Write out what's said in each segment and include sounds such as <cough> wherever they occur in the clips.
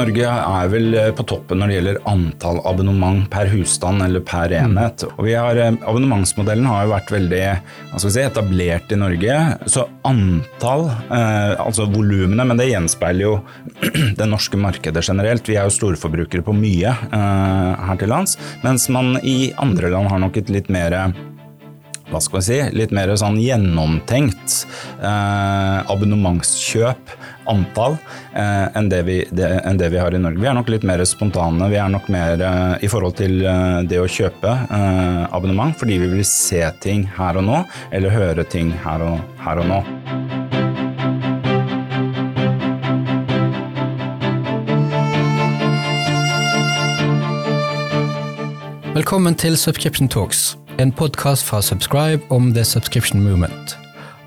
Norge er vel eh, på toppen når det gjelder antall abonnement per husstand eller per enhet. Og vi har, eh, abonnementsmodellen har jo vært veldig si, etablert i Norge. Så antall, eh, altså volumene, men det gjenspeiler jo <clears throat> det norske markedet generelt. Vi er jo storforbrukere på mye eh, her til lands, mens man i andre land har nok et litt mer hva skal vi si, litt mer sånn gjennomtenkt eh, abonnementskjøp, antall, eh, enn, det vi, det, enn, det vi, har i Norge. Vi er nok litt mer spontane. Vi er nok mer eh, i forhold til eh, det å kjøpe eh, abonnement, fordi vi vil se ting her og nå, eller høre ting her og, her og nå. Velkommen til Subscription Talks en podkast fra Subscribe om The Subscription Movement.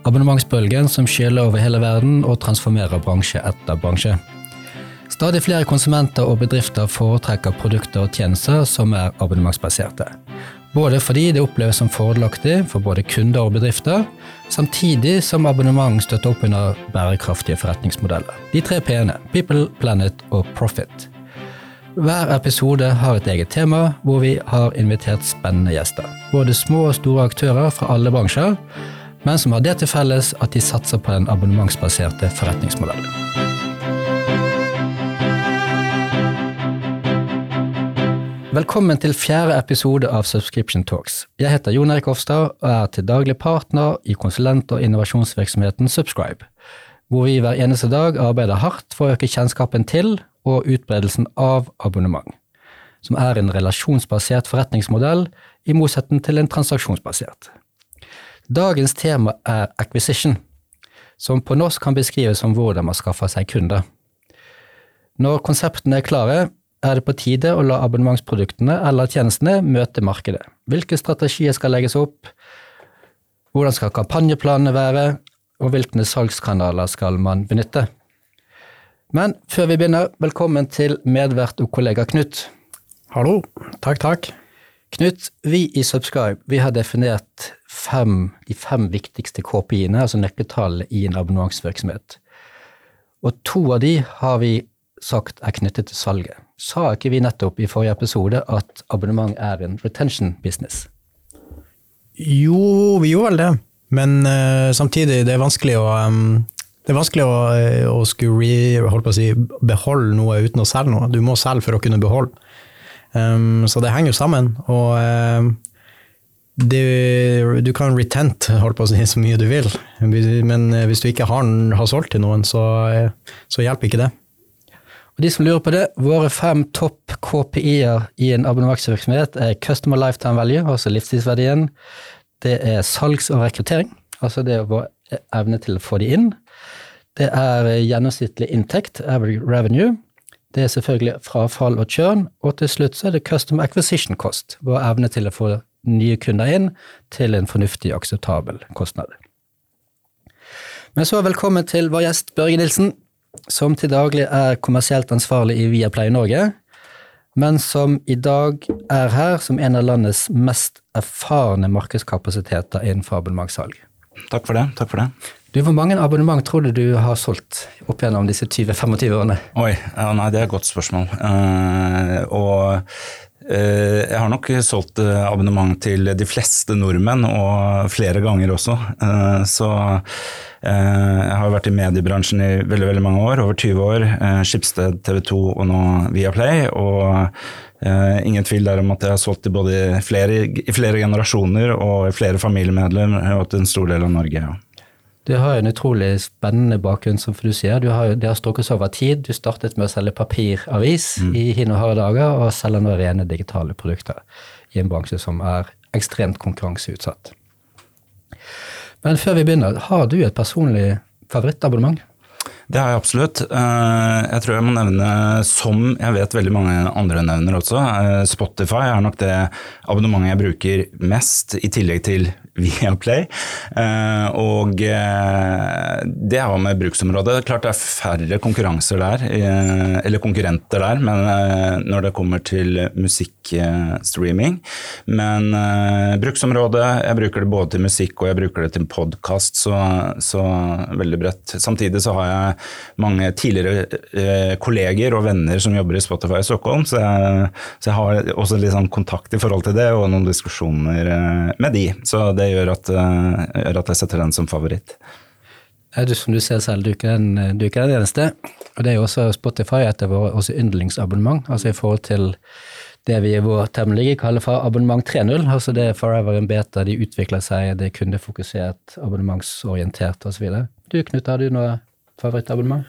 Abonnementsbølgen som skyller over hele verden og transformerer bransje etter bransje. Stadig flere konsumenter og bedrifter foretrekker produkter og tjenester som er abonnementsbaserte. Både fordi det oppleves som fordelaktig for både kunder og bedrifter, samtidig som abonnement støtter opp under bærekraftige forretningsmodeller. De tre p-ene People, Planet og Profit hver episode har et eget tema, hvor vi har invitert spennende gjester. Både små og store aktører fra alle bransjer, men som har det til felles at de satser på den abonnementsbaserte forretningsmodellen. Velkommen til fjerde episode av Subscription Talks. Jeg heter Jon Erik Hofstad og er til daglig partner i konsulent- og innovasjonsvirksomheten Subscribe, hvor vi hver eneste dag arbeider hardt for å øke kjennskapen til og utbredelsen av abonnement, som er en relasjonsbasert forretningsmodell i motsetning til en transaksjonsbasert. Dagens tema er acquisition, som på norsk kan beskrives som hvordan man skaffer seg kunder. Når konseptene er klare, er det på tide å la abonnementsproduktene eller tjenestene møte markedet. Hvilke strategier skal legges opp, hvordan skal kampanjeplanene være, og hvilke salgskanaler skal man benytte? Men før vi begynner, velkommen til medvert og kollega Knut. Hallo. Takk, takk. Knut, vi i Subscribe vi har definert fem, de fem viktigste KPI-ene, altså nøkkeltallene i en abonnementsvirksomhet. Og to av de har vi sagt er knyttet til salget. Sa ikke vi nettopp i forrige episode at abonnement er en retention business? Jo, vi gjorde vel det. Men uh, samtidig, det er vanskelig å um, det er vanskelig å, eh, å skulle si, beholde noe uten å selge noe. Du må selge for å kunne beholde. Um, så det henger jo sammen. Og um, du, du kan retent holdt på å si, så mye du vil, men eh, hvis du ikke har, har solgt til noen, så, så, hjelper ikke det. Og De som lurer på det, våre fem topp KPI-er i en abonnementsvirksomhet er Customer Lifetime Value, altså livstidsverdien. Det er salgs- og rekruttering, altså det vår evne til å få de inn. Det er gjennomsnittlig inntekt, average revenue. Det er selvfølgelig frafall og churn. Og til slutt så er det custom acquisition cost, vår evne til å få nye kunder inn til en fornuftig, akseptabel kostnad. Men så velkommen til vår gjest Børge Nilsen, som til daglig er kommersielt ansvarlig i Viaplay Norge, men som i dag er her som en av landets mest erfarne markedskapasiteter innenfor abonnementssalg. Takk for det. takk for det. Du, Hvor mange abonnement tror du du har solgt opp gjennom disse 20-25 årene? Oi, ja, nei, Det er et godt spørsmål. Uh, og uh, jeg har nok solgt uh, abonnement til de fleste nordmenn, og flere ganger også. så jeg har vært i mediebransjen i veldig veldig mange år, over 20 år. Skipsted, TV 2 og nå Viaplay. og ingen tvil der om at jeg har solgt i både flere, i flere generasjoner og flere familiemedlemmer og til en stor del av Norge. ja. Du har jo en utrolig spennende bakgrunn, som du sier. Du har, det har strukket seg over tid. Du startet med å selge papiravis mm. i hine harde dager, og selger nå rene digitale produkter i en bransje som er ekstremt konkurranseutsatt. Men før vi begynner, har du et personlig favorittabonnement? Det har jeg absolutt. Eh, jeg tror jeg må nevne, som jeg vet veldig mange andre nevner også, eh, Spotify er nok det abonnementet jeg bruker mest, i tillegg til Viaplay. Uh, og uh, det har med bruksområdet Klart det er færre konkurranser der, uh, eller konkurrenter der, men når det kommer til musikkstreaming. Men bruksområdet, jeg bruker det både til musikk og jeg bruker det til podkast, så, så, veldig bredt. Samtidig så har jeg mange tidligere kolleger og venner som jobber i Spotify i Stockholm, så jeg, så jeg har også litt sånn kontakt i forhold til det, og noen diskusjoner med de. Så det gjør at, uh, gjør at jeg setter den som favoritt. Du, som du ser selv, du er ikke den, du er ikke den eneste. Og det er jo også Spotify et av våre yndlingsabonnement, altså i forhold til det vi i vår terminologi kaller for abonnement 3.0. altså Det er forever in beta, de utvikler seg, det er kundefokusert, abonnementsorientert osv. Du Knut, har du noe favorittabonnement?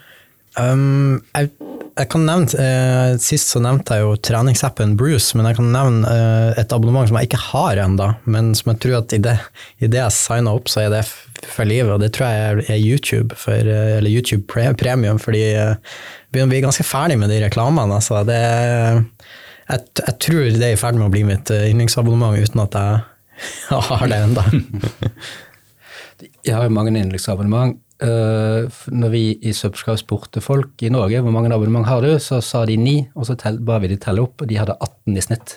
Um, jeg, jeg, kan nevne, eh, Sist så nevnte jeg jo treningsappen Bruce, men jeg kan nevne eh, et abonnement som jeg ikke har ennå, men som jeg tror at i det, i det jeg signer opp, så er det for livet. Og det tror jeg er YouTube, for, eh, eller YouTube Premium, fordi eh, vi er ganske ferdig med de reklamene. Altså. Det, jeg, jeg, tror det er i ferd med å bli mitt eh, yndlingsabonnement uten at jeg <laughs> har det ennå. <laughs> jeg har jo mange yndlingsabonnement. Uh, når vi i Subscribe spurte folk i Norge hvor mange abonnement har du, så sa de ni, og så ba vi de telle opp, og de hadde 18 i snitt.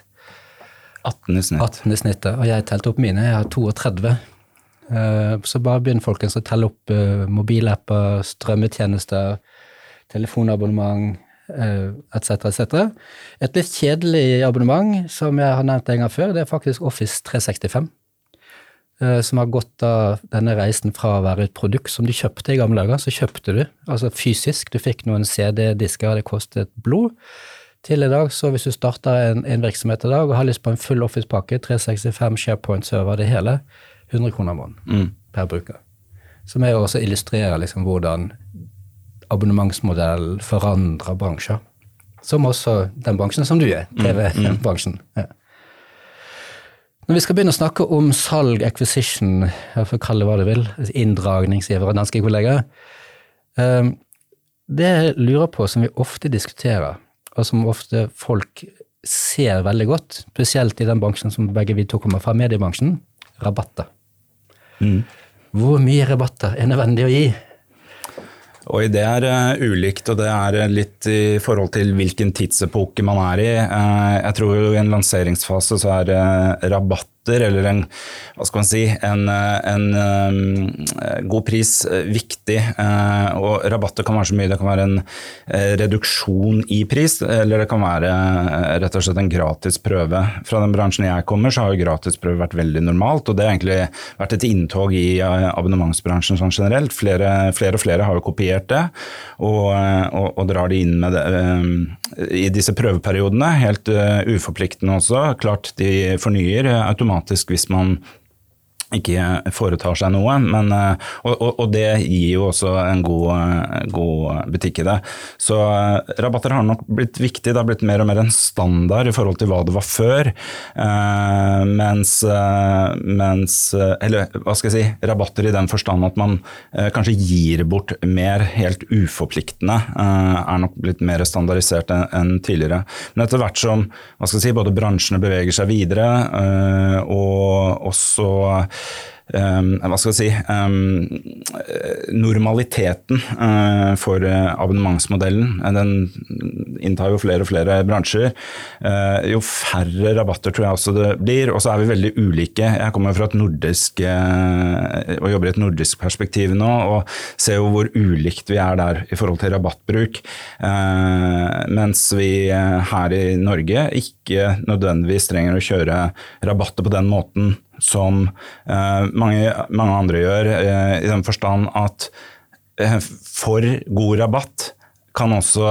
18 i snitt. 18 i snittet, Og jeg telte opp mine, jeg har 32. Uh, så bare begynn folkens å telle opp uh, mobilapper, strømmetjenester, telefonabonnement etc., etc. Et litt kjedelig abonnement som jeg har nevnt en gang før, det er faktisk Office 365. Eh, som har gått av denne reisen fra å være et produkt som du kjøpte i gamle dager, så kjøpte du, altså fysisk, du fikk noen CD-disker, det kostet blod, til i dag, så hvis du starter en, en, virksomhet i dag og har lyst på en full Office-pakke, 365 SharePoint-server, det hele, 100 kroner måneden mm. per bruker. Som er også illustrerer liksom hvordan abonnementsmodellen forandrer bransjer. Som også den bransjen som du er, TV-bransjen. Mm. mm. <laughs> Ja. Når vi skal begynne å snakke om salg, acquisition, jeg får kalle det hva du vil, inndragning, sier våre danske kollegaer, ehm, det jeg lurer på, som vi ofte diskuterer, og som ofte folk ser veldig godt, spesielt i den bransjen som begge vi to kommer fra, mediebransjen, rabatter. Mm. Hvor mye rabatter er nødvendig å gi? Oi, det er uh, ulikt, og det er litt i forhold til hvilken tidsepoke man er i. Uh, jeg tror jo i en lanseringsfase så er rabatt rabatter eller en, hva skal man si, en, en um, god pris eh, viktig. Og rabatter kan være så mye. Det kan være en reduksjon i pris, eller det kan være rett og slett en gratis prøve. Fra den bransjen jeg kommer, så har jo gratisprøve vært veldig normalt. Og det har egentlig vært et inntog i abonnementsbransjen sånn generelt. Flere, flere, og flere har jo kopiert det, og, og, og drar det inn det, i disse prøveperiodene. Helt uforpliktende også. Klart de fornyer automatisk problematisk hvis man ikke foretar seg noe. Men, eh, og, og, og, det gir jo også en god, eh, god, butikk i det. Så eh, rabatter har nok blitt viktig. Det har blitt mer og mer en standard i forhold til hva det var før. Eh, mens, mens, Eller hva skal jeg si, rabatter i den forstand at man eh, kanskje gir bort mer helt uforpliktende, eh, er nok blitt mer standardisert enn, en tidligere. Men etter hvert som hva skal jeg si, både bransjene beveger seg videre, og også Um, hva skal jeg si um, Normaliteten uh, for uh, abonnementsmodellen den inntar jo flere og flere bransjer. Uh, jo færre rabatter tror jeg også det blir. Og så er vi veldig ulike. Jeg kommer fra et nordisk og jobber i et nordisk perspektiv nå og ser jo hvor ulikt vi er der i forhold til rabattbruk. mens vi her i Norge ikke nødvendigvis trenger å kjøre rabatter på den måten som eh, mange, mange, andre gjør, eh, i den forstand at eh, for god rabatt kan også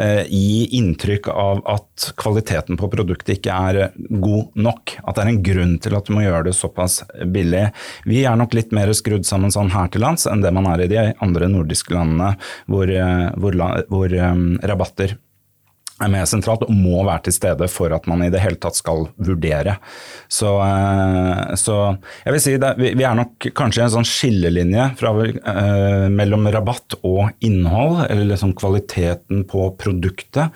eh, gi inntrykk av at kvaliteten på produktet ikke er god nok. At det er en grunn til at du må gjøre det såpass billig. Vi er nok litt mer skrudd sammen sånn her til lands enn det man er i de andre nordiske landene, hvor, hvor, hvor um, rabatter er mer sentralt og må være til stede for at man i det hele tatt skal vurdere. Så, eh, så jeg vil si det, vi er nok kanskje i en sånn skillelinje fra, eh, mellom rabatt og innhold, eller liksom kvaliteten på produktet,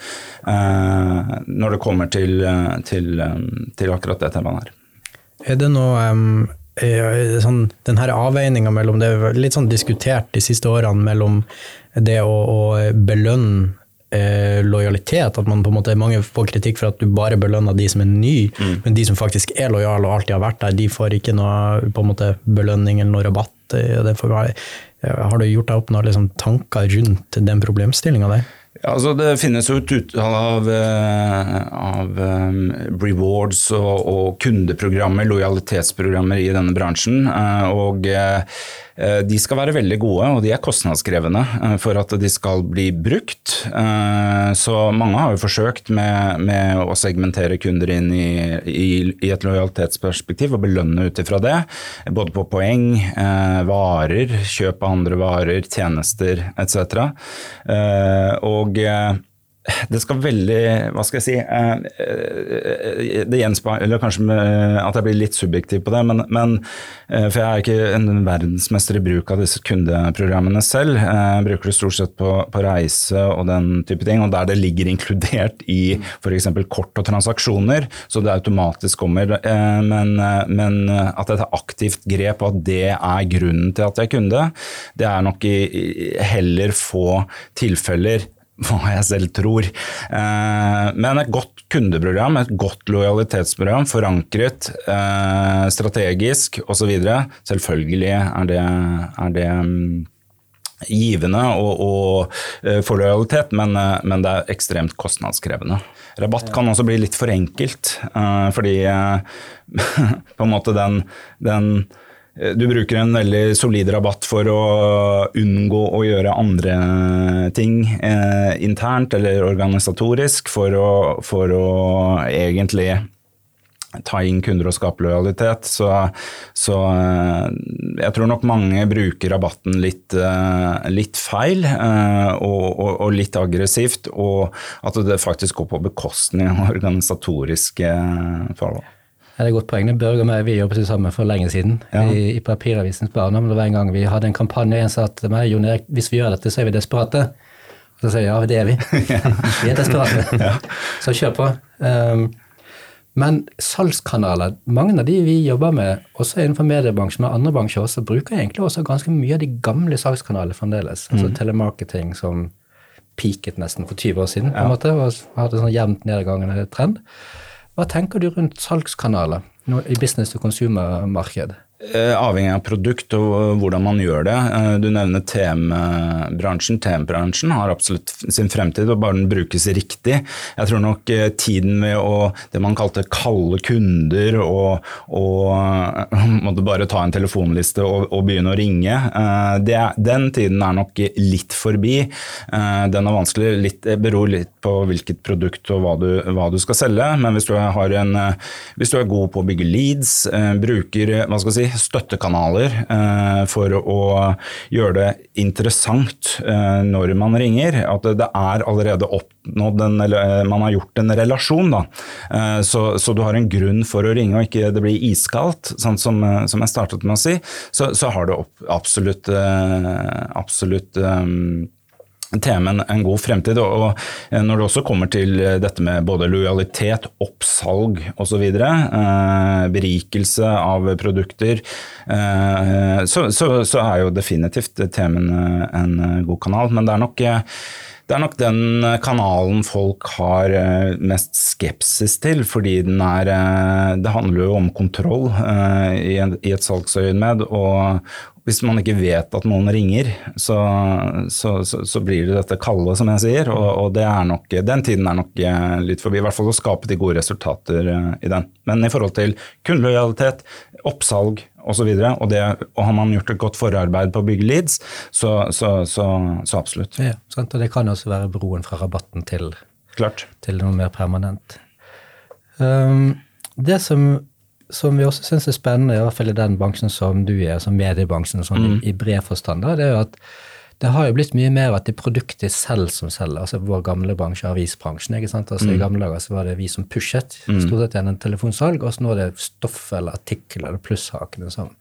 eh, når det kommer til, til, til akkurat det temaet her. Er det noe um eh, sånn, den her avveininga mellom Det er litt sånn diskutert de siste årene mellom det å, å belønne eh, lojalitet. At man på en måte, mange får kritikk for at du bare belønner de som er nye, mm. men de som faktisk er lojale og alltid har vært der, de får ikke noe på en måte, belønning eller noe rabatt. Får, har du gjort deg opp noen liksom, tanker rundt den problemstillinga der? Ja, altså Det finnes jo et utall av, eh, av um, rewards og, og, kundeprogrammer, lojalitetsprogrammer i denne bransjen. Og Eh, de skal være veldig gode, og de er kostnadskrevende eh, for at de skal bli brukt. Eh, så mange har jo forsøkt med, med å segmentere kunder inn i, i, i et lojalitetsperspektiv og belønne ut ifra det. Både på poeng, varer, kjøp av andre varer, tjenester etc. Og det skal veldig Hva skal jeg si det eh, Det gjenspeiler kanskje at jeg blir litt subjektiv på det, men, men, eh, For jeg er ikke en verdensmester i bruk av disse kundeprogrammene selv. Jeg bruker det stort sett på, på reise og den type ting, og der det ligger inkludert i f.eks. kort og transaksjoner, så det automatisk kommer. Men, men at jeg tar aktivt grep, og at det er grunnen til at jeg er kunde, det er nok i, heller få tilfeller hva jeg selv tror. Eh, men et godt kundeprogram, et godt lojalitetsprogram, forankret, eh, strategisk osv. Selvfølgelig er det, er det mm, givende og, eh, for lojalitet, men, men, det er ekstremt kostnadskrevende. Rabatt kan også bli litt for enkelt, fordi <laughs> på en måte den, den du bruker en veldig solid rabatt for å unngå å gjøre andre ting eh, internt eller organisatorisk for å, for å egentlig ta inn kunder og skape lojalitet. Så, så, eh, jeg tror nok mange bruker rabatten litt, eh, litt feil og, og, og, litt aggressivt, og at det faktisk går på bekostning av <laughs> organisatoriske forhold. Det er et godt poeng. Børge og meg vi jobbet sammen for lenge siden ja. i, i Papiravisens Barndom. Det var en gang vi hadde en kampanje. En sa til meg Jon Erik, hvis vi gjør dette, så er vi desperate. Og så sier jeg ja, det er vi. <laughs> vi er desperate. ja. Så kjør på. Um, men salgskanaler, mange av de vi jobber med, også innenfor mediebransjen, og andre bransjer også, bruker egentlig også ganske mye av de gamle salgskanalene fremdeles. Altså mm. Altså telemarketing som peaket nesten for 20 år siden, på en måte, og hadde sånn jevnt nedgangende trend. Hva tenker du rundt salgskanaler i business to consumer-marked? Eh, avhengig av produkt og hvordan man gjør det. Eh, du nevner TM-bransjen. TM-bransjen har absolutt sin fremtid, og bare den brukes riktig. Jeg tror nok eh, tiden med å, det man kalte kalde kunder og, og <laughs> måtte bare ta en telefonliste og, og begynne å ringe, det, den tiden er nok litt forbi. Den er vanskelig, litt, beror litt på hvilket produkt og hva du, hva du skal selge. Men hvis du, en, hvis du, er god på å bygge leads, bruker hva skal jeg si, støttekanaler eh, for å gjøre det interessant eh, når man ringer. At det er allerede oppnådd en, eller eh, man har gjort en relasjon. Da. Så, så, du har en grunn for å ringe, og ikke det blir iskaldt, sånn som, som jeg startet med å si. Så, så har det absolutt, absolutt temaen en god fremtid. Og når det også kommer til dette med både lojalitet, oppsalg osv., eh, berikelse av produkter, eh, så, så, så, er jo definitivt temaen en god kanal. Men det er nok det er nok den kanalen folk har eh, mest skepsis til, fordi er Det handler jo om kontroll i et salgsøyemed, og, hvis man ikke vet at noen ringer, så, så, så, så blir det dette kalde, som jeg sier. Og, og nok, den tiden er nok eh, litt forbi. I hvert fall å skape de gode resultater eh, i den. Men i forhold til kundelojalitet, oppsalg osv., og, og, det, og har man gjort et godt forarbeid på å bygge leads, så, absolutt. Ja, sant? Og det kan også være broen fra rabatten til, Klart. til noe mer permanent. Um, det som som vi også syns er spennende, i hvert fall i den bransjen som du er, som mediebransjen sånn mm. i, bred forstand, det er jo at det har jo blitt mye mer at det er produktet selv som selger. altså Vår gamle bransje, avisbransjen. ikke sant? Altså mm. I gamle dager så var det vi som pushet, mm. stort sett gjennom telefonsalg, og så nå er det stoff eller artikler eller plusshakene som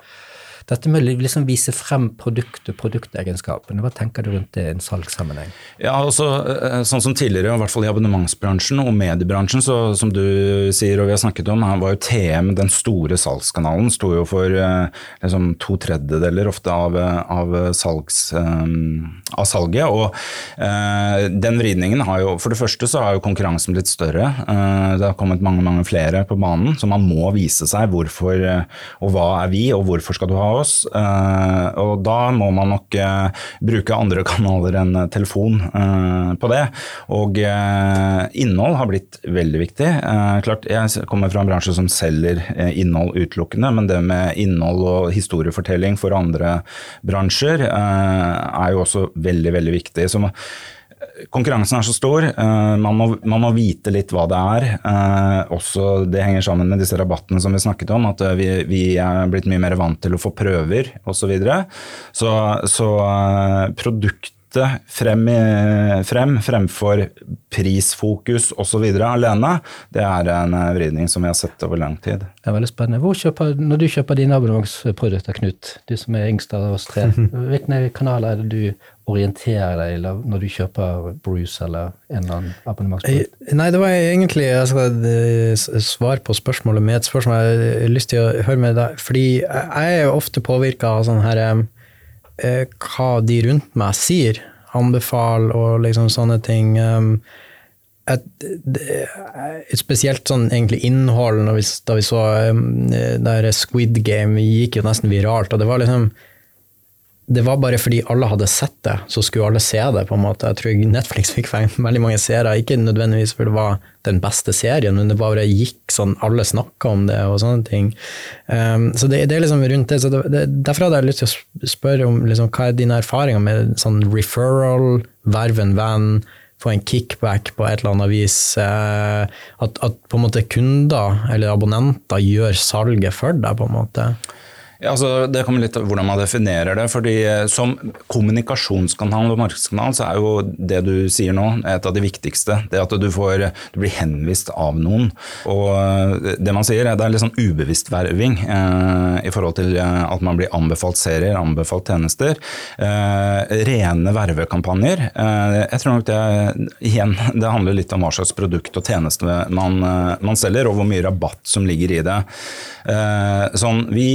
Dette med å liksom vise frem produktet produktegenskapene, hva tenker du rundt det i en salgssammenheng? Ja, altså, eh, sånn som tidligere, i hvert fall i abonnementsbransjen og mediebransjen, så som du sier og vi har snakket om, her var jo TM den store salgskanalen. Sto jo for eh, liksom, to tredjedeler ofte av, av, salgs, av salget. Og den vridningen har jo For det første så har jo konkurransen blitt større. Det har kommet mange, mange flere på banen, så man må vise seg hvorfor og hva er vi, og hvorfor skal du ha oss. Eh, og da må man nok eh, bruke andre <laughs> kanaler enn telefon eh, på det. Og innhold har blitt veldig viktig. Klart, Jeg kommer fra en bransje som selger innhold utelukkende, men det med innhold og historiefortelling for andre bransjer er jo også veldig, veldig viktig. Så konkurransen er så stor. Uh, man, må, man, må, vite litt hva det er. Uh, også Det henger sammen med disse rabattene som vi snakket om. At uh, vi, vi, er blitt mye mer vant til å få prøver osv. Så, videre. så Så produkt frem, frem fremfor prisfokus osv. alene, det er en vridning som vi har sett over lang tid. Det er veldig spennende. Kjøper, når du kjøper dine abonnementsprodukter, Knut, du som er yngst av oss tre, <laughs> hvilke kanaler er det du orientere deg når du kjøper Bruce eller en eller annen abonnementsprodukt? Eh, nei, det var egentlig altså, svar på spørsmålet med et spørsmål jeg har lyst til å høre med deg. Fordi jeg er ofte påvirka av sånn her eh, hva de rundt meg sier, anbefaler og liksom sånne ting. Et, et spesielt sånn egentlig innhold, vi, da vi så der Squid Game gikk jo nesten viralt. og det var liksom det var bare fordi alle hadde sett det, så skulle alle se det. på en måte. Jeg tror Netflix fikk <laughs> veldig mange seere, ikke nødvendigvis fordi det var den beste serien, men det bare gikk sånn, alle snakka om det og sånne ting. Um, så det, det, er liksom rundt det. så det, det, Derfor hadde jeg lyst til å spørre om liksom, hva er dine erfaringer med sånn referral, verve en venn, få en kickback på et eller annet vis. Uh, at, at på en måte kunder eller abonnenter gjør salget for deg, på en måte. Altså, det kommer litt av hvordan man definerer det. fordi eh, Som kommunikasjonskanal og markedskanal så er jo det du sier nå et av de viktigste. Det at du, får, du blir henvist av noen. Og eh, det man sier, det er litt sånn ubevisst verving eh, i forhold til eh, at man blir anbefalt serier, anbefalt tjenester. Eh, rene vervekampanjer. Eh, jeg tror nok det igjen, <laughs> det handler litt om hva slags produkt og tjeneste man, man selger, og hvor mye rabatt som ligger i det. sånn, vi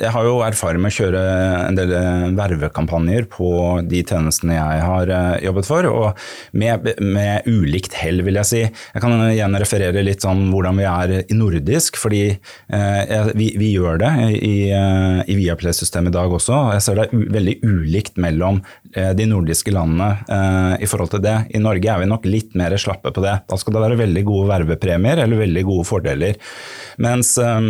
jeg har jo erfaring med å kjøre en del eh, vervekampanjer på de tjenestene jeg har eh, jobbet for, og med, med ulikt hell, vil jeg si. Jeg kan igjen referere litt sånn hvordan vi er i nordisk, fordi eh, vi, vi, gjør det i, i Viaplay-systemet i dag også. Jeg ser det er veldig ulikt mellom eh, de nordiske landene eh, i forhold til det. I Norge er vi nok litt mer slappe på det. Da skal det være veldig gode vervepremier eller veldig gode fordeler. Mens eh,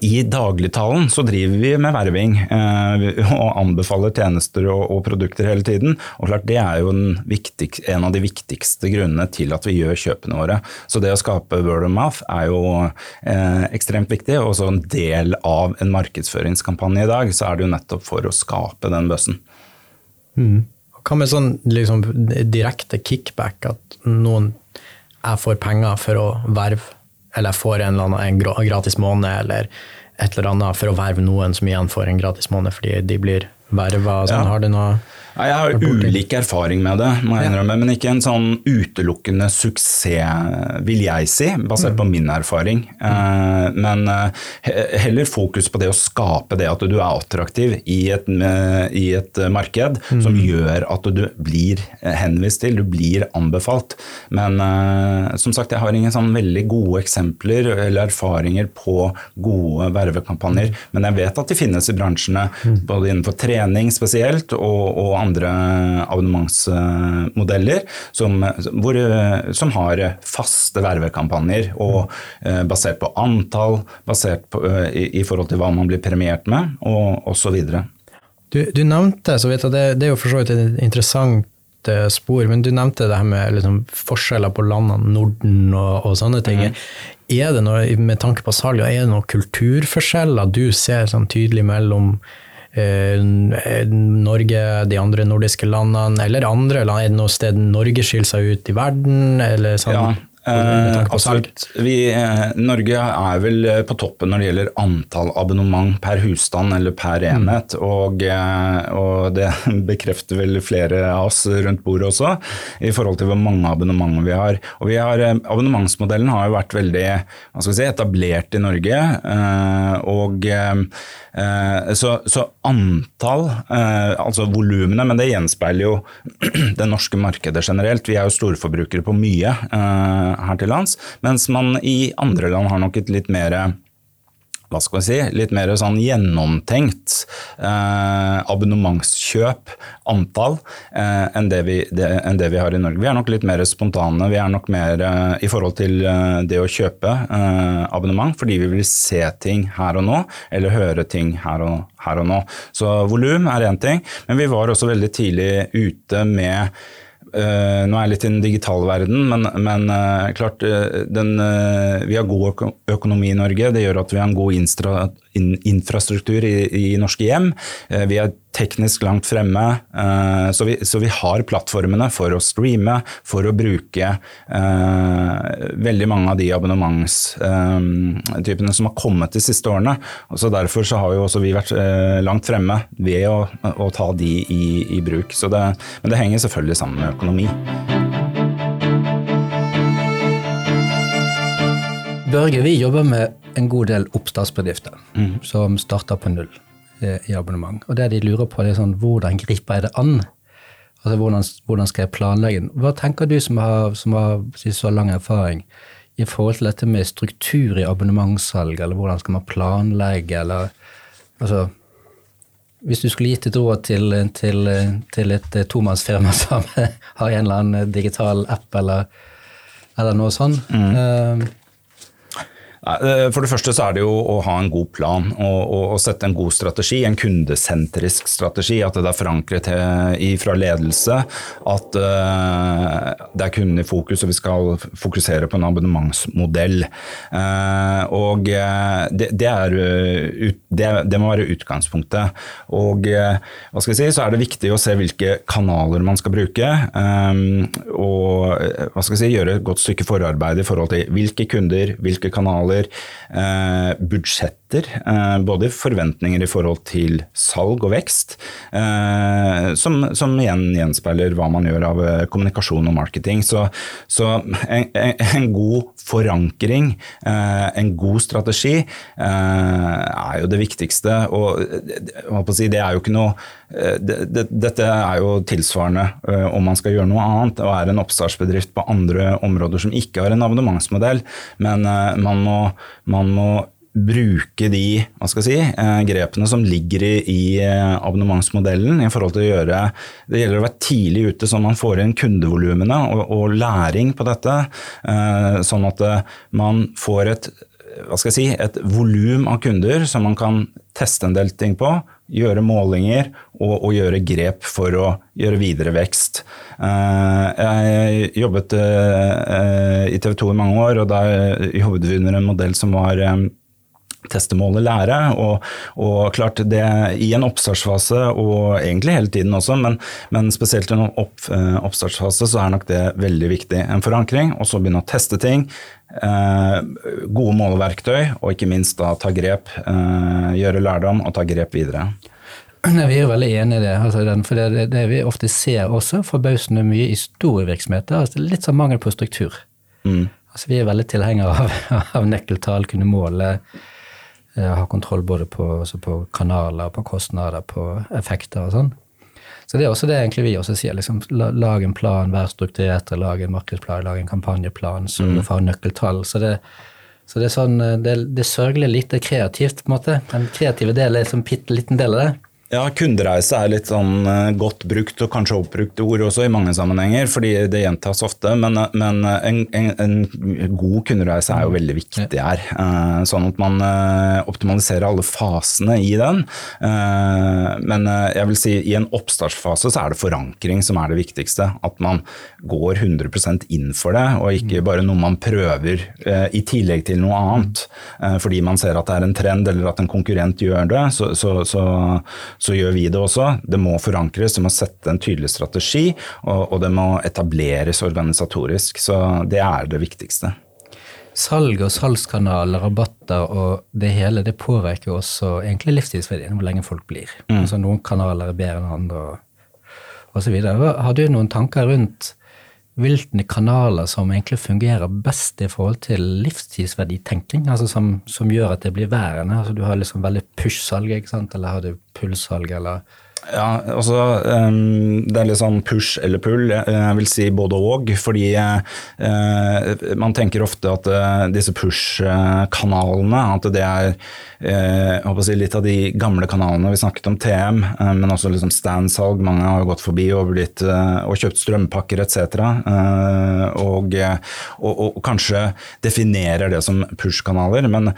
i dagligtalen så driver vi med verving eh, og anbefaler tjenester og, og, produkter hele tiden. Og klart Det er jo viktig, en, av de viktigste grunnene til at vi gjør kjøpene våre. Så det å skape word of mouth er jo eh, ekstremt viktig. Og så en del av en markedsføringskampanje i dag, så er det jo nettopp for å skape den bøssen. Mm. Hva med sånn liksom, direkte kickback, at noen jeg får penger for å verve? Eller jeg får en, eller annen, en gratis måned, eller et eller annet for å verve noen som igjen får en gratis måned fordi de blir verva. Sånn, ja. Har du noe ja, jeg har ulik erfaring med det, må jeg innrømme, men ikke en sånn utelukkende suksess, vil jeg si, basert på mm. min erfaring. Eh, men eh, heller fokus på det å skape det at du er attraktiv i et, i et marked, mm. som gjør at du blir henvist til, du blir anbefalt. Men eh, som sagt, jeg har ingen sånn veldig gode eksempler eller erfaringer på gode vervekampanjer, mm. men jeg vet at de finnes i bransjene, både innenfor trening spesielt og, og andre abonnementsmodeller som, hvor, som har faste vervekampanjer, og eh, basert på antall, basert på, eh, i, i, forhold til hva man blir premiert med, og osv. Du, du nevnte, så vidt, jeg, det, det er jo for så vidt et interessant eh, spor, men du nevnte det her med liksom, forskjeller på landene, Norden og, og sånne ting. Mm. Er det noe, med tanke på salg, er det noen kulturforskjeller du ser sånn tydelig mellom Norge, de andre nordiske landene, eller andre land? Er det noe sted Norge skiller seg ut i verden? Sånn? Ja, Eh, absolutt. Vi, eh, Norge er vel eh, på toppen når det gjelder antall abonnement per husstand eller per mm. enhet. Mm. Og, eh, og, det <laughs> bekrefter vel flere av oss rundt bordet også, i forhold til hvor mange abonnementer vi har. Og vi har abonnementsmodellen har jo vært veldig si, etablert i Norge. og så, så, antall, altså volumene, men det gjenspeiler jo <clears throat> det norske markedet generelt. Vi er jo storforbrukere på mye her til lands, mens man i andre land har nok et litt mer hva skal vi si, litt mer sånn gjennomtenkt eh, abonnementskjøp, antall, eh, enn, det vi, det, enn, det vi, har i Norge. Vi er nok litt mer spontane. Vi er nok mer eh, i forhold til eh, det å kjøpe eh, abonnement, fordi vi vil se ting her og nå, eller høre ting her og, her og nå. Så volum er én ting, men vi var også veldig tidlig ute med Uh, nå er jeg litt i den digitale verden, men, men uh, klart uh, den, vi har god økonomi i Norge. Det gjør at vi har en god in, infrastruktur i, i, norske hjem. vi er teknisk langt fremme, så vi, så, vi, har plattformene for å streame, for å bruke veldig mange av de abonnementstypene som har kommet de siste årene. Så Derfor så har jo også vi vært langt fremme ved å, å ta de i, i bruk. Det, men det henger selvfølgelig sammen med økonomi. Børge, vi jobber med en god del oppstartsbedrifter mm. som starter på null i abonnement. Og det de lurer på, det er sånn, hvordan griper jeg det an? Altså, hvordan, hvordan skal jeg planlegge den? Hva tenker du som har, som har så lang erfaring i forhold til dette med struktur i abonnementssalg, eller hvordan skal man planlegge, eller altså hvis du skulle gitt et råd til, til, til et tomannsfirma <laughs> som har en eller annen digital app eller, eller noe sånt mm. Eh, for det første så er det jo å ha en god plan og, sette en god strategi, en kundesentrisk strategi. At det er forankret fra ledelse, at uh, det er kunden i fokus og vi skal fokusere på en abonnementsmodell. Uh, og det, er, det, må være utgangspunktet. Og hva skal jeg si, så er det viktig å se hvilke kanaler man skal bruke. Og hva skal jeg si, gjøre et godt stykke forarbeid i forhold til hvilke kunder, hvilke kanaler kanaler, eh, budsjetter, eh, både forventninger i forhold til salg og vekst, eh, som, som, igjen gjenspeiler hva man gjør av kommunikasjon og marketing. Så, så en, en, god forankring, en god strategi, er jo det viktigste. Og si, det er jo ikke noe dette er jo tilsvarende om man skal gjøre noe annet og er en oppstartsbedrift på andre områder som ikke har en abonnementsmodell, men man må man må bruke de si, eh, grepene som ligger i, eh, abonnementsmodellen. i forhold til å gjøre, Det gjelder å være tidlig ute, sånn man får inn kundevolumene og, og, læring på dette. Eh, sånn at man får et hva si, volum av kunder som man kan teste en del ting på, gjøre målinger og, og, gjøre grep for å gjøre videre vekst. Jeg jobbet i TV 2 i mange år, og da jobbet vi under en modell som var teste, måle, lære. Og, og, klart det i en oppstartsfase, og egentlig hele tiden også, men, men spesielt i en opp, eh, oppstartsfase, så er nok det veldig viktig. En forankring, og så begynne å teste ting. Eh, gode måleverktøy, og ikke minst da ta grep. Eh, gjøre lærdom og ta grep videre. Vi er jo veldig enig i det. Altså for det, det, det, vi ofte ser også forbausende mye i store virksomheter, altså litt sånn mangel på struktur. Mm. Altså vi er veldig tilhengere av, av nøkkeltall, kunne måle ha kontroll både på, altså på, kanaler, på kostnader, på effekter og sånn. Så det er også det egentlig vi også sier. liksom Lag en plan, vær strukturert, lag en markedsplan, lag en kampanjeplan, sørg mm. får nøkkeltall. Så det, så det er sånn, det, det er sørgelig lite kreativt, på en måte. Den kreative delen er en sånn bitte liten del av det. Ja, kundereise er litt sånn eh, godt brukt og kanskje oppbrukt ord også i mange sammenhenger, fordi det gjentas ofte. Men, eh, men eh, en, en, en, god kundereise er jo veldig viktig her. Sånn at man optimaliserer alle fasene i den. Men jeg vil si i en oppstartsfase så er det forankring som er det viktigste. At man går 100% inn for det, og ikke mm. bare noe man prøver i tillegg til noe annet. Fordi man ser at det er en trend eller at en konkurrent gjør det. så, så, så så gjør vi det også. Det må forankres, det må sette en tydelig strategi, og, og det må etableres organisatorisk. Så det er det viktigste. Salg og salgskanaler, rabatter og det hele, det påvirker også egentlig livstidsverdien, hvor lenge folk blir. Mm. Altså Noen kanaler er bedre enn andre og osv. Har du noen tanker rundt hvilke kanaler som egentlig fungerer best i forhold til livstidsverditenking, altså som, som gjør at det blir værende? Altså Du har liksom veldig push-salg, eller har du pull-salg, eller ja, altså um, Det er litt sånn push eller pull. Jeg vil si både og. Fordi uh, man tenker ofte at uh, disse push-kanalene at det er uh, si litt av de gamle kanalene. Vi snakket om TM, men også liksom stand-salg. Mange har gått forbi og, blitt, og kjøpt strømpakker etc. Og, og, og, kanskje definerer det som push-kanaler. Men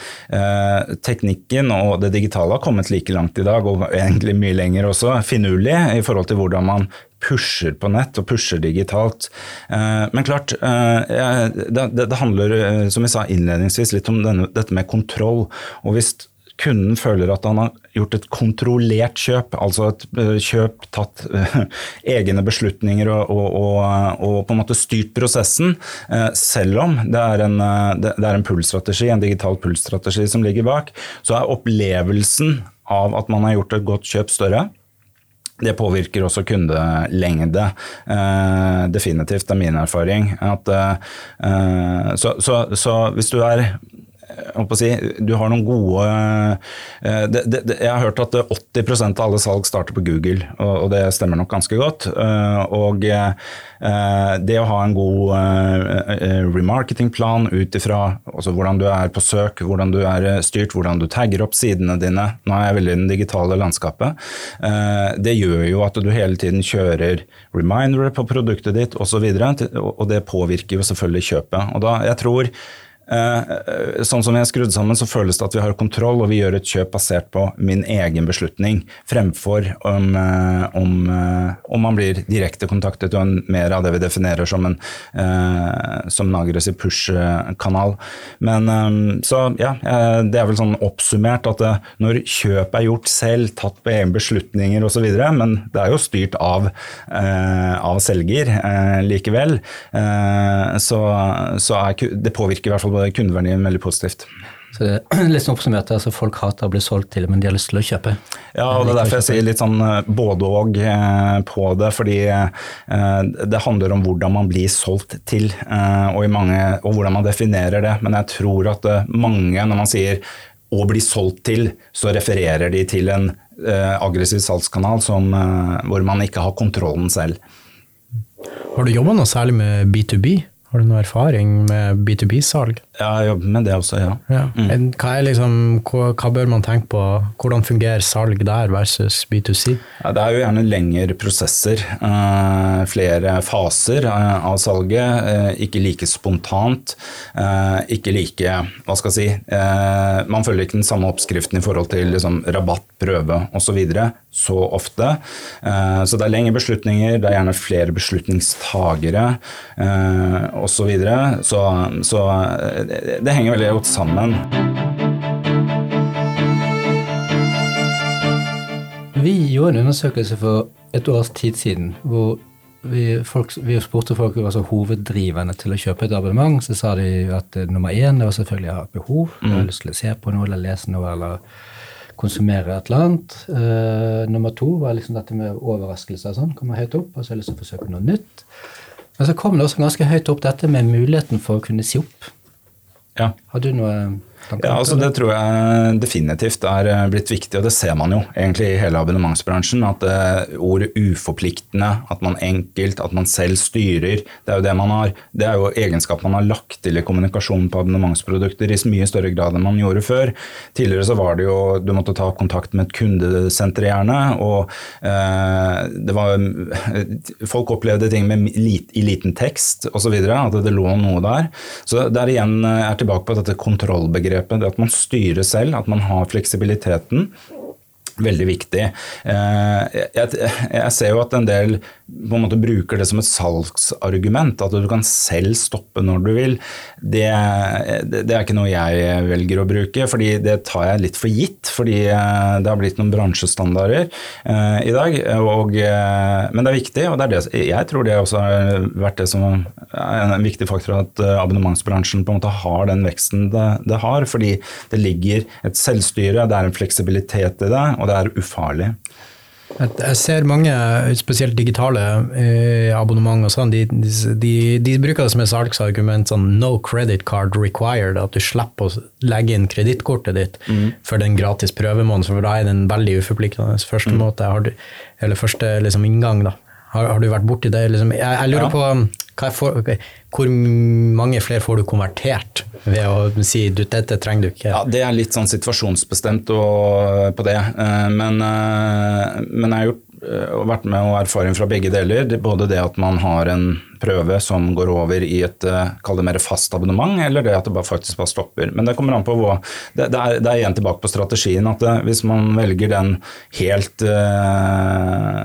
teknikken og det digitale har kommet like langt i dag, og egentlig mye lenger også finurlig i forhold til hvordan man pusher på nett og pusher digitalt. Eh, men klart, eh, det handler eh, som jeg sa innledningsvis, litt om dette med kontroll. Og hvis kunden føler at han har gjort et kontrollert kjøp, altså et kjøp tatt <laughs> egne beslutninger og, og, og, og, på en måte styrt prosessen, selv om det er en, det er en pull-strategi, en digital pull-strategi som ligger bak, så er opplevelsen av at man har gjort et godt kjøp større. Det påvirker også kundelengde, eh, definitivt, er min erfaring. At, eh, så, så, så, hvis du er Si, du har noen gode eh, det, det, Jeg har hørt at 80% av alle salg starter på Google, og, det stemmer nok ganske godt. Eh, og eh, det å ha en god remarketingplan ut ifra hvordan du er på søk, hvordan du er styrt, hvordan du tagger opp sidene dine Nå er jeg veldig i det digitale landskapet. Det gjør jo at du hele tiden kjører remindere på produktet ditt osv., og, og det påvirker jo selvfølgelig kjøpet. Og da, jeg tror Eh, eh, sånn som vi er skrudd sammen, så føles det at vi har kontroll, og vi gjør et kjøp basert på min egen beslutning, fremfor om, eh, om, om man blir direkte kontaktet og en, mer av det vi definerer som en, som en aggressiv push-kanal. Men så ja, det er vel sånn oppsummert at når kjøp er gjort selv, tatt på egne beslutninger osv., men det er jo styrt av, av selger likevel, så, så er, det påvirker i hvert fall kundeverdien veldig positivt. Så det er litt sånn oppsummert, altså Folk hater å bli solgt til, men de har lyst til å kjøpe? Ja, og det er derfor jeg sier litt sånn eh, både og eh, på det. Fordi eh, det handler om hvordan man blir solgt til, og, mange, og hvordan man definerer det. Men jeg tror at mange, når man sier å bli solgt til, så refererer de til en aggressiv salgskanal som, hvor man ikke har kontrollen selv. Har du jobba noe særlig med B2B? Har du noe erfaring med B2B-salg? Ja, jeg jobber med det også, ja. ja. Mm. Hva, liksom, hva, hva, bør man tenke på? Hvordan fungerer salg der versus B2C? Ja, det er jo gjerne lengre prosesser. Uh, flere faser uh, av salget. Uh, ikke like spontant. ikke like Hva skal jeg si Man følger ikke den samme oppskriften i forhold til liksom, rabatt, prøve osv. Så, videre, så ofte. så det er lengre beslutninger, det er gjerne flere beslutningstagere. Osv. Så, videre. så Så det, det henger veldig godt sammen. Vi gjorde en undersøkelse for et års tid siden hvor vi, folk, vi spurte folk hva altså, hoveddriverne til å kjøpe et abonnement. Så sa de at uh, nummer én det var selvfølgelig å ha et behov. Mm. har lyst til å se på noe eller lese noe eller konsumere et eller annet. Uh, nummer to var liksom dette med overraskelser. Sånn, kommer høyt opp. Og så har jeg lyst til å forsøke noe nytt. Men så kom det også ganske høyt opp dette med muligheten for å kunne si opp. Ja. Har du noe ja, altså Det tror jeg definitivt er eh, blitt viktig, og det ser man jo egentlig i hele abonnementsbransjen. At uh, ordet uforpliktende, at man enkelt, at man selv styrer, det er jo det man har. Det er jo egenskap man har lagt til i kommunikasjonen på abonnementsprodukter i mye større grad enn man gjorde før. Tidligere så var det jo du måtte ta kontakt med et kundesenter gjerne, og eh, det var Folk opplevde ting med lit, i liten tekst osv., at det lå noe der. Så der igjen er tilbake på dette kontrollbegrepet begrepet. Det at man styrer selv, at man har fleksibiliteten. Veldig viktig. Eh, jeg, ser jo at en del på en måte bruker det som et salgsargument, at du kan selv stoppe når du vil. Det, det, er ikke noe jeg velger å bruke, fordi det tar jeg litt for gitt. Fordi eh, det har blitt noen bransjestandarder uh, i dag. Og, uh, men det er viktig, og det er det, jeg tror det også har vært det som en viktig faktor at abonnementsbransjen på en måte har den veksten det, det har. Fordi det ligger et selvstyre, det er en fleksibilitet i det og det er ufarlig. Jeg ser mange, spesielt digitale eh, abonnement og sånn, de, de, de, bruker det som et salgsargument sånn no credit card required, at du slipper å legge inn kredittkortet ditt mm. for den gratis prøvemåneden, for da er det en veldig uforpliktende første, mm. måte, eller første liksom, inngang. da. Har, har, du vært borti det? Liksom? Jeg, jeg, lurer ja. på for, okay, hvor mange flere får du konvertert ved å si du, dette trenger du ikke? Ja, Det er litt sånn situasjonsbestemt på det. Eh, men, eh, men jeg har gjort Eh, vært med og erfaring fra begge deler. Både det at man har en prøve som går over i et eh, kall det mer fast abonnement, eller det at det bare faktisk bare stopper. Men det kommer an på hva Det, det, er, det er, igjen tilbake på strategien. at det, Hvis man velger den helt, uh,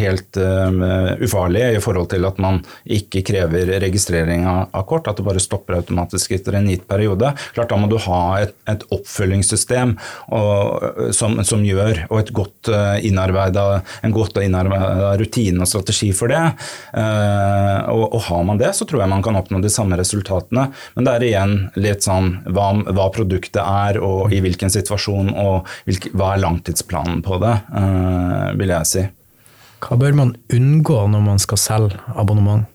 helt uh, ufarlige i forhold til at man ikke krever registrering av, kort, at det bare stopper automatisk etter en gitt periode, klart da må du ha et, et oppfølgingssystem og, som, som, gjør, og et godt uh, innarbeida en godt innarbeida rutine og strategi for det. Eh, og, og, har man det, så tror jeg man kan oppnå de samme resultatene. Men det er igjen litt sånn hva, hva produktet er, og i hvilken situasjon, og hvilke, hva er langtidsplanen på det, eh, vil jeg si. Hva bør man unngå når man skal selge abonnement?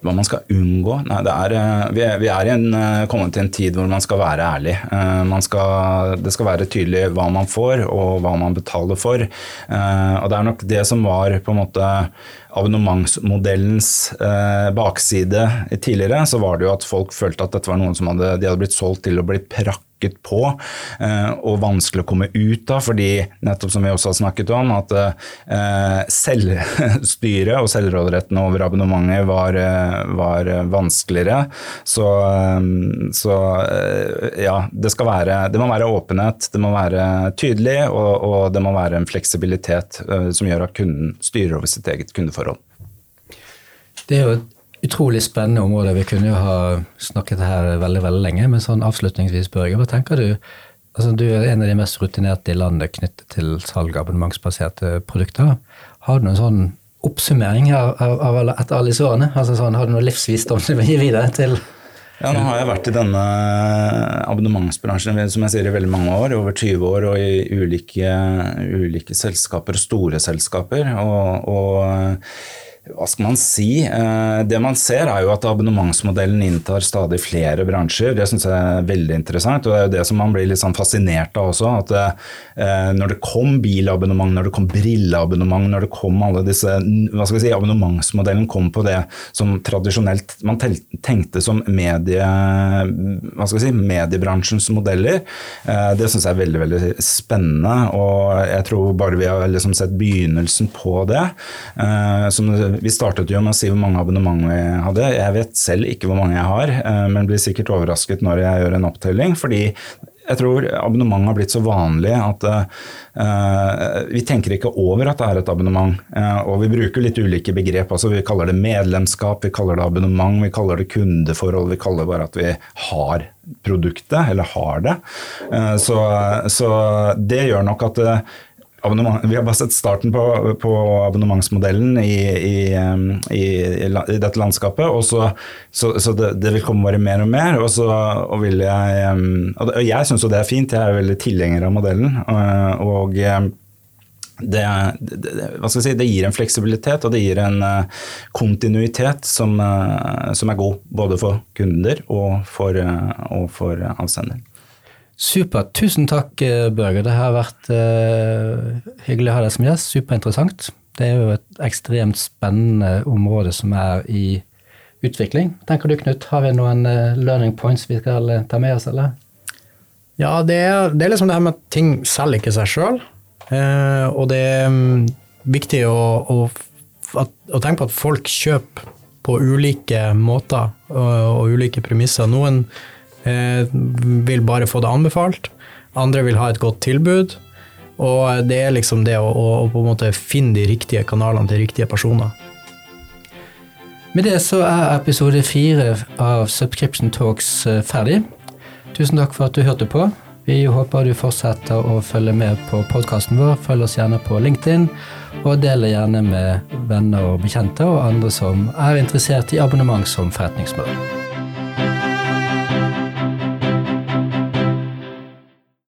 hva man skal unngå? Nei, er, eh, vi, er, vi er en, eh, kommet til en tid hvor man skal være ærlig. Eh, skal, det skal være tydelig hva man får og hva man betaler for. Og Det er nok det som var på en måte abonnementsmodellens bakside tidligere. Så var det jo at folk følte at dette var noen som hadde, de hadde blitt solgt til å bli prakk hakket på eh, og vanskelig å komme ut av, fordi nettopp som vi også har snakket om, at eh, selvstyret og selvråderetten over abonnementet var, eh, var vanskeligere. Så, så, ja, det skal være Det må være åpenhet, det må være tydelig, og, og det må være en fleksibilitet som gjør at kunden styrer over sitt eget kundeforhold. Det er jo utrolig spennende område. Vi kunne jo ha snakket her veldig veldig lenge, men sånn avslutningsvis, Børge, hva tenker du? Altså, du er en av de mest rutinerte i landet knyttet til salg av abonnementsbaserte produkter. Har du noen sånn oppsummering av, av, av etter alle disse årene? Altså, sånn, har du noe livsvisdom du vil gi videre til ja, nå har jeg vært i denne abonnementsbransjen som jeg sier, i veldig mange år, over 20 år, og i ulike, ulike selskaper, store selskaper. og, og hva skal man si? Eh, det man ser er jo at abonnementsmodellen inntar stadig flere bransjer. Det syns jeg er veldig interessant, og det er jo det som man blir litt sånn fascinert av også. At eh, når det kom bilabonnement, når det kom brilleabonnement, når det kom alle disse hva skal vi si, Abonnementsmodellen kom på det som tradisjonelt man tenkte som medie, hva skal vi si, mediebransjens modeller. Eh, det syns jeg er veldig veldig spennende, og jeg tror bare vi har liksom sett begynnelsen på det. Som vi startet jo med å si hvor mange abonnement vi hadde. Jeg vet selv ikke hvor mange jeg har, eh, men blir sikkert overrasket når jeg gjør en opptelling. fordi jeg tror abonnement har blitt så vanlig at uh, vi tenker ikke over at det er et abonnement. Uh, og vi bruker litt ulike begrep. altså Vi kaller det medlemskap, vi kaller det abonnement, vi kaller det kundeforhold. Vi kaller det bare at vi har produktet, eller har det. Uh, så, så, det gjør nok at vi har bare sett starten på, på abonnementsmodellen i, i, i, i, dette landskapet. Og så, så, så det, det, vil komme bare mer og mer. Og, så, og, jeg, og jeg syns jo det er fint, jeg er veldig tilhenger av modellen. Og det, det, si, det, gir en fleksibilitet og det gir en kontinuitet som, som er god både for kunder og for, og for avsender. Supert. Tusen takk, eh, Børge. Det har vært uh, hyggelig å ha deg som gjest. Superinteressant. Det er jo et ekstremt spennende område som er i utvikling. Tenker du, Knut, har vi noen uh, learning points vi skal ta med oss, eller? Ja, det er, det er, liksom det her med at ting selger ikke seg sjøl. og det er um, viktig å, å, at, å, tenke på at folk kjøper på ulike måter og, og ulike premisser. Noen vil bare få det anbefalt. Andre vil ha et godt tilbud. Og det er liksom det å, å, på en måte finne de riktige kanalene til riktige personer. Med det så er episode fire av Subscription Talks eh, ferdig. Tusen takk for at du hørte på. Vi håper du fortsetter å følge med på podkasten vår. Følg oss gjerne på LinkedIn, og del gjerne med venner og bekjente og andre som er interessert i abonnement som forretningsmodell.